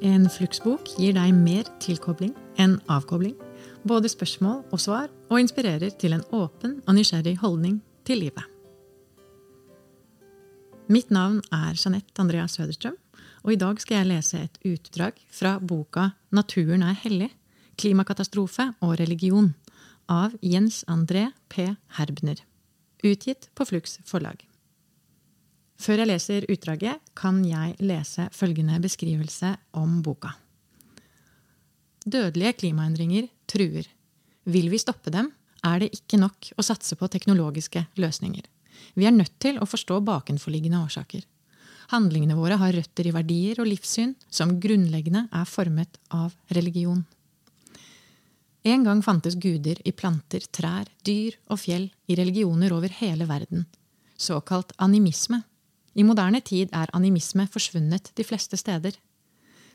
En fluksbok gir deg mer tilkobling enn avkobling. Både spørsmål og svar, og inspirerer til en åpen og nysgjerrig holdning til livet. Mitt navn er Jeanette Andrea Søderstrøm, og i dag skal jeg lese et utdrag fra boka 'Naturen er hellig klimakatastrofe og religion' av Jens André P. Herbner. Utgitt på Flux forlag. Før jeg leser utdraget, kan jeg lese følgende beskrivelse om boka. Dødelige klimaendringer truer. Vil vi stoppe dem, er det ikke nok å satse på teknologiske løsninger. Vi er nødt til å forstå bakenforliggende årsaker. Handlingene våre har røtter i verdier og livssyn som grunnleggende er formet av religion. En gang fantes guder i planter, trær, dyr og fjell i religioner over hele verden. Såkalt animisme. I moderne tid er animisme forsvunnet de fleste steder.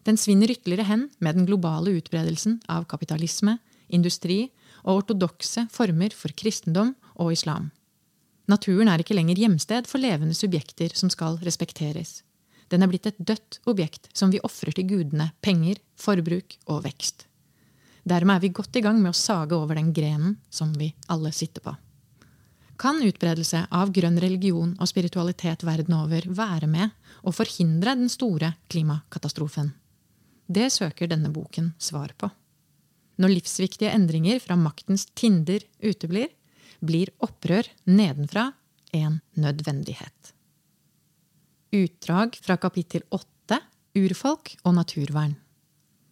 Den svinner ytterligere hen med den globale utbredelsen av kapitalisme, industri og ortodokse former for kristendom og islam. Naturen er ikke lenger hjemsted for levende subjekter som skal respekteres. Den er blitt et dødt objekt som vi ofrer til gudene penger, forbruk og vekst. Dermed er vi godt i gang med å sage over den grenen som vi alle sitter på. Kan utbredelse av grønn religion og spiritualitet verden over være med å forhindre den store klimakatastrofen? Det søker denne boken svar på. Når livsviktige endringer fra maktens tinder uteblir, blir opprør nedenfra en nødvendighet. Utdrag fra kapittel 8 Urfolk og naturvern.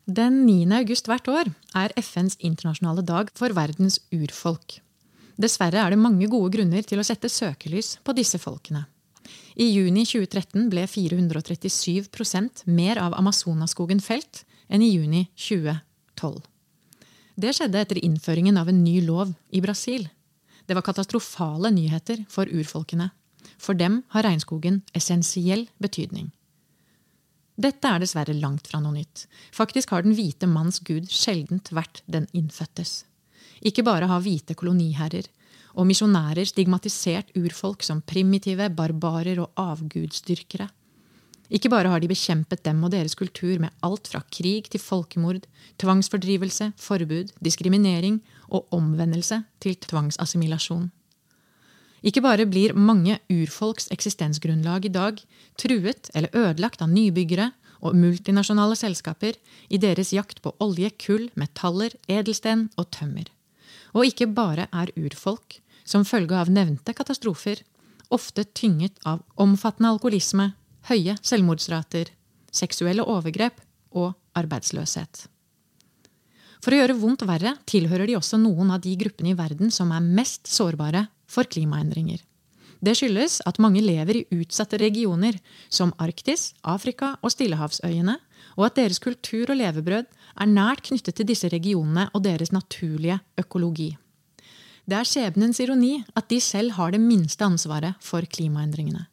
Den 9. august hvert år er FNs internasjonale dag for verdens urfolk. Dessverre er det mange gode grunner til å sette søkelys på disse folkene. I juni 2013 ble 437% mer av Amazonaskogen felt enn i juni 2012. Det skjedde etter innføringen av en ny lov i Brasil. Det var katastrofale nyheter for urfolkene. For dem har regnskogen essensiell betydning. Dette er dessverre langt fra noe nytt. Faktisk har den hvite manns gud sjeldent vært den innfødtes. Ikke bare har hvite koloniherrer og misjonærer stigmatisert urfolk som primitive, barbarer og avgudsdyrkere. Ikke bare har de bekjempet dem og deres kultur med alt fra krig til folkemord, tvangsfordrivelse, forbud, diskriminering og omvendelse til tvangsassimilasjon. Ikke bare blir mange urfolks eksistensgrunnlag i dag truet eller ødelagt av nybyggere og multinasjonale selskaper i deres jakt på olje, kull, metaller, edelsten og tømmer. Og ikke bare er urfolk, som følge av nevnte katastrofer, ofte tynget av omfattende alkoholisme, høye selvmordsrater, seksuelle overgrep og arbeidsløshet. For å gjøre vondt verre tilhører de også noen av de gruppene i verden som er mest sårbare for klimaendringer. Det skyldes at mange lever i utsatte regioner som Arktis, Afrika og Stillehavsøyene, og at deres kultur og levebrød er nært knyttet til disse regionene og deres naturlige økologi. Det er skjebnens ironi at de selv har det minste ansvaret for klimaendringene.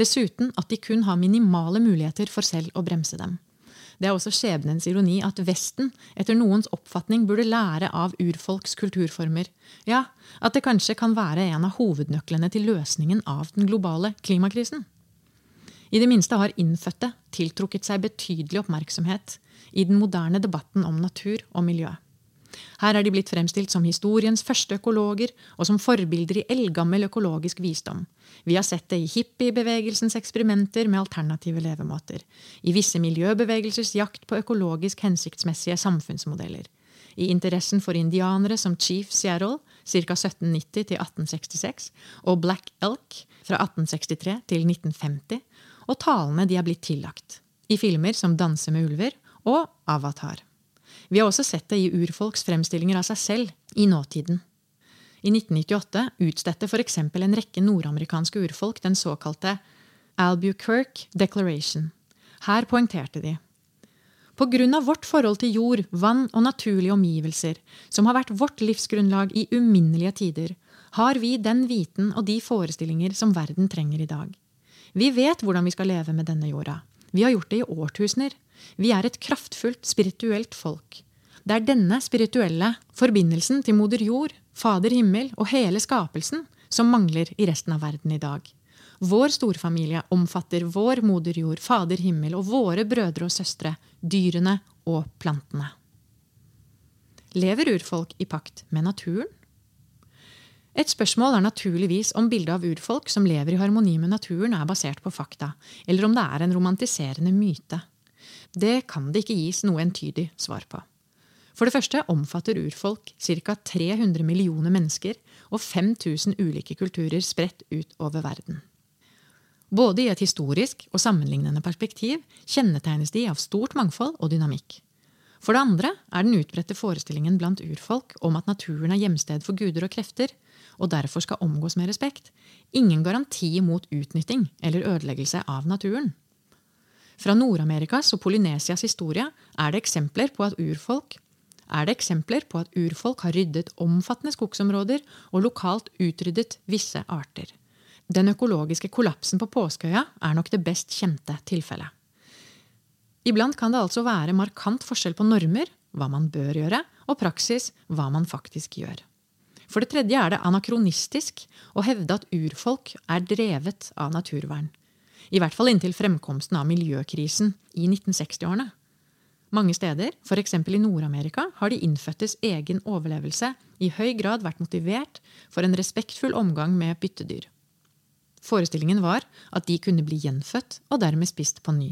Dessuten at de kun har minimale muligheter for selv å bremse dem. Det er også skjebnens ironi at Vesten etter noens oppfatning burde lære av urfolks kulturformer. Ja, at det kanskje kan være en av hovednøklene til løsningen av den globale klimakrisen. I det minste har innfødte tiltrukket seg betydelig oppmerksomhet i den moderne debatten om natur og miljø. Her er de blitt fremstilt som historiens første økologer og som forbilder i eldgammel økologisk visdom. Vi har sett det i hippiebevegelsens eksperimenter med alternative levemåter, i visse miljøbevegelsers jakt på økologisk hensiktsmessige samfunnsmodeller, i interessen for indianere som Chief Seattle ca. 1790 til 1866 og Black Elk fra 1863 til 1950, og talene de er blitt tillagt, i filmer som Danse med ulver og Avatar. Vi har også sett det i urfolks fremstillinger av seg selv i nåtiden. I 1998 utstedte f.eks. en rekke nordamerikanske urfolk den såkalte Albuquerque Declaration. Her poengterte de på grunn av vårt forhold til jord, vann og naturlige omgivelser, som har vært vårt livsgrunnlag i uminnelige tider, har vi den viten og de forestillinger som verden trenger i dag. Vi vet hvordan vi skal leve med denne jorda. Vi har gjort det i årtusener. Vi er et kraftfullt, spirituelt folk. Det er denne spirituelle forbindelsen til moder jord, Fader himmel og hele skapelsen som mangler i resten av verden i dag. Vår storfamilie omfatter vår moder jord, Fader himmel og våre brødre og søstre, dyrene og plantene. Lever urfolk i pakt med naturen? Et spørsmål er naturligvis om bildet av urfolk som lever i harmoni med naturen, er basert på fakta, eller om det er en romantiserende myte. Det kan det ikke gis noe entydig svar på. For det første omfatter urfolk ca. 300 millioner mennesker og 5000 ulike kulturer spredt ut over verden. Både i et historisk og sammenlignende perspektiv kjennetegnes de av stort mangfold og dynamikk. For det andre er den utbredte forestillingen blant urfolk om at naturen er hjemsted for guder og krefter, og derfor skal omgås med respekt, ingen garanti mot utnytting eller ødeleggelse av naturen. Fra Nord-Amerikas og Polynesias historie er det eksempler på at urfolk er det eksempler på at urfolk har ryddet omfattende skogsområder og lokalt utryddet visse arter. Den økologiske kollapsen på Påskeøya er nok det best kjente tilfellet. Iblant kan det altså være markant forskjell på normer, hva man bør gjøre, og praksis, hva man faktisk gjør. For det tredje er det anakronistisk å hevde at urfolk er drevet av naturvern. I hvert fall inntil fremkomsten av miljøkrisen i 1960-årene. Mange steder, f.eks. i Nord-Amerika, har de innfødtes egen overlevelse i høy grad vært motivert for en respektfull omgang med byttedyr. Forestillingen var at de kunne bli gjenfødt og dermed spist på ny.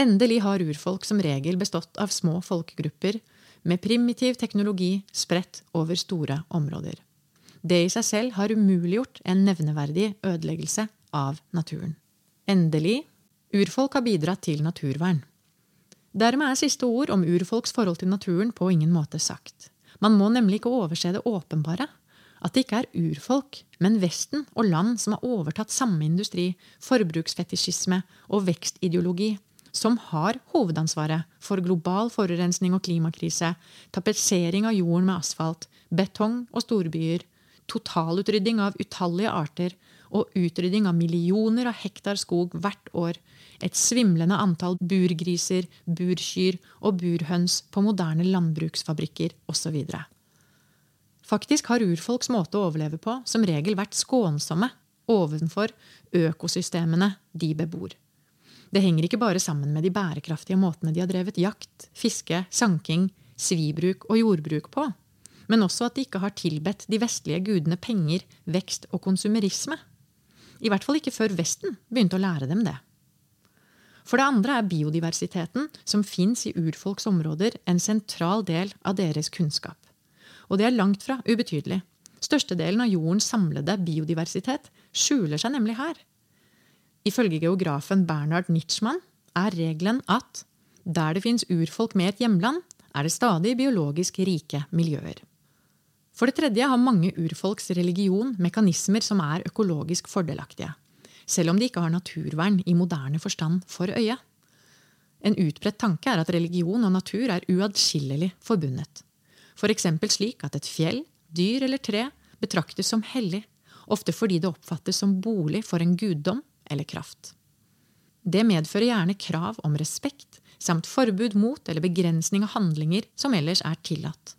Endelig har urfolk som regel bestått av små folkegrupper med primitiv teknologi spredt over store områder. Det i seg selv har umuliggjort en nevneverdig ødeleggelse av naturen. Endelig urfolk har bidratt til naturvern. Dermed er siste ord om urfolks forhold til naturen på ingen måte sagt. Man må nemlig ikke overse det åpenbare. At det ikke er urfolk, men Vesten og land som har overtatt samme industri, forbruksfetisjisme og vekstideologi, som har hovedansvaret for global forurensning og klimakrise, tapetsering av jorden med asfalt, betong og storbyer, totalutrydding av utallige arter og utrydding av millioner av hektar skog hvert år, et svimlende antall burgriser, burkyr og burhøns på moderne landbruksfabrikker osv. Faktisk har urfolks måte å overleve på som regel vært skånsomme ovenfor økosystemene de bebor. Det henger ikke bare sammen med de bærekraftige måtene de har drevet jakt, fiske, sanking, svibruk og jordbruk på, men også at de ikke har tilbedt de vestlige gudene penger, vekst og konsumerisme. I hvert fall ikke før Vesten begynte å lære dem det. For det andre er biodiversiteten som fins i urfolks områder, en sentral del av deres kunnskap. Og det er langt fra ubetydelig. Størstedelen av jordens samlede biodiversitet skjuler seg nemlig her. Ifølge geografen Bernhard Nitschmann er regelen at der det fins urfolk med et hjemland, er det stadig biologisk rike miljøer. For det tredje har mange urfolks religion mekanismer som er økologisk fordelaktige, selv om de ikke har naturvern i moderne forstand for øye. En utbredt tanke er at religion og natur er uatskillelig forbundet. F.eks. For slik at et fjell, dyr eller tre betraktes som hellig, ofte fordi det oppfattes som bolig for en guddom eller kraft. Det medfører gjerne krav om respekt samt forbud mot eller begrensning av handlinger som ellers er tillatt.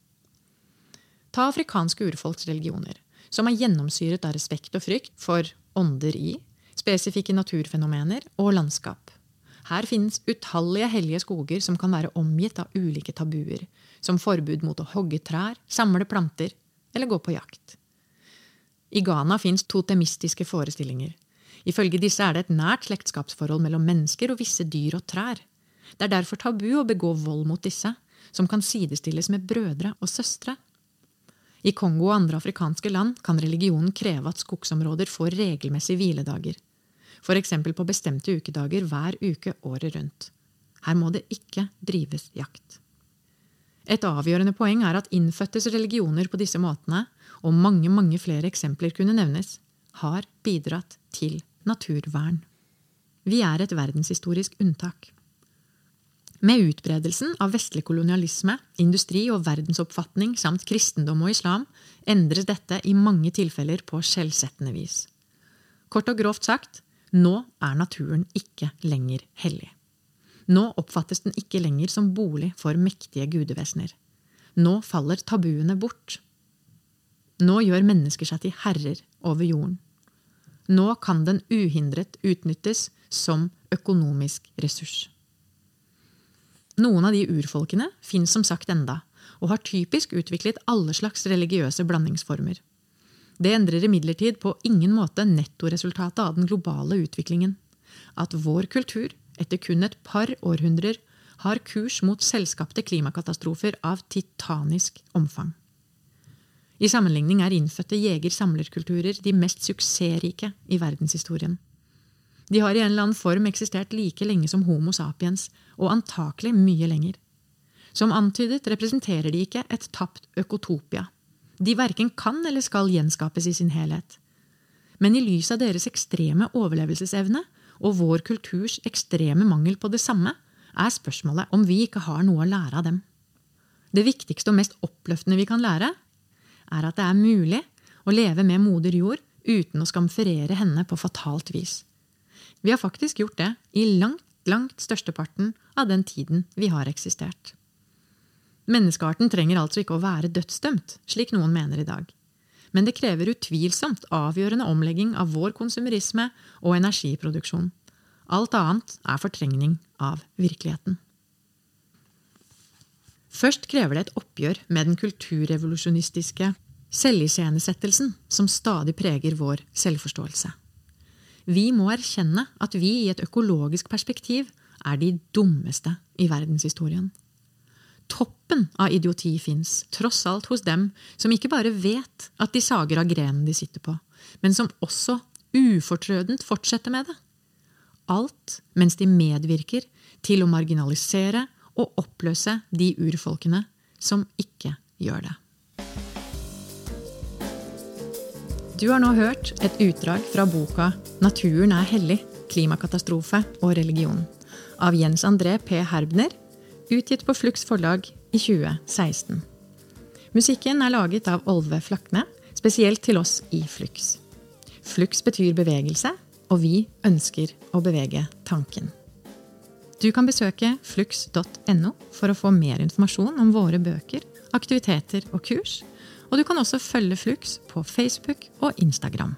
Ta afrikanske urfolks religioner, som er gjennomsyret av respekt og frykt for ånder i, spesifikke naturfenomener og landskap. Her finnes utallige hellige skoger som kan være omgitt av ulike tabuer, som forbud mot å hogge trær, samle planter eller gå på jakt. I Ghana fins totemistiske forestillinger. Ifølge disse er det et nært slektskapsforhold mellom mennesker og visse dyr og trær. Det er derfor tabu å begå vold mot disse, som kan sidestilles med brødre og søstre. I Kongo og andre afrikanske land kan religionen kreve at skogsområder får regelmessige hviledager, f.eks. på bestemte ukedager hver uke året rundt. Her må det ikke drives jakt. Et avgjørende poeng er at innfødtes religioner på disse måtene, og mange mange flere eksempler kunne nevnes, har bidratt til naturvern. Vi er et verdenshistorisk unntak. Med utbredelsen av vestlig kolonialisme, industri og verdensoppfatning samt kristendom og islam endres dette i mange tilfeller på skjellsettende vis. Kort og grovt sagt nå er naturen ikke lenger hellig. Nå oppfattes den ikke lenger som bolig for mektige gudevesener. Nå faller tabuene bort. Nå gjør mennesker seg til herrer over jorden. Nå kan den uhindret utnyttes som økonomisk ressurs. Noen av de urfolkene finnes som sagt enda, og har typisk utviklet alle slags religiøse blandingsformer. Det endrer imidlertid på ingen måte nettoresultatet av den globale utviklingen. At vår kultur, etter kun et par århundrer, har kurs mot selskapte klimakatastrofer av titanisk omfang. I sammenligning er innfødte jeger-samlerkulturer de mest suksessrike i verdenshistorien. De har i en eller annen form eksistert like lenge som Homo sapiens, og antakelig mye lenger. Som antydet representerer de ikke et tapt økotopia. De verken kan eller skal gjenskapes i sin helhet. Men i lys av deres ekstreme overlevelsesevne og vår kulturs ekstreme mangel på det samme, er spørsmålet om vi ikke har noe å lære av dem. Det viktigste og mest oppløftende vi kan lære, er at det er mulig å leve med moder jord uten å skamferere henne på fatalt vis. Vi har faktisk gjort det i langt, langt størsteparten av den tiden vi har eksistert. Menneskearten trenger altså ikke å være dødsdømt, slik noen mener i dag. Men det krever utvilsomt avgjørende omlegging av vår konsumerisme og energiproduksjon. Alt annet er fortrengning av virkeligheten. Først krever det et oppgjør med den kulturrevolusjonistiske selviscenesettelsen som stadig preger vår selvforståelse. Vi må erkjenne at vi i et økologisk perspektiv er de dummeste i verdenshistorien. Toppen av idioti fins tross alt hos dem som ikke bare vet at de sager av grenen de sitter på, men som også ufortrødent fortsetter med det. Alt mens de medvirker til å marginalisere og oppløse de urfolkene som ikke gjør det. Du har nå hørt et utdrag fra boka 'Naturen er hellig klimakatastrofe og religion' av Jens André P. Herbner, utgitt på Flux forlag i 2016. Musikken er laget av Olve Flakne, spesielt til oss i Flux. Flux betyr bevegelse, og vi ønsker å bevege tanken. Du kan besøke flux.no for å få mer informasjon om våre bøker, aktiviteter og kurs. Og du kan også følge Flux på Facebook og Instagram.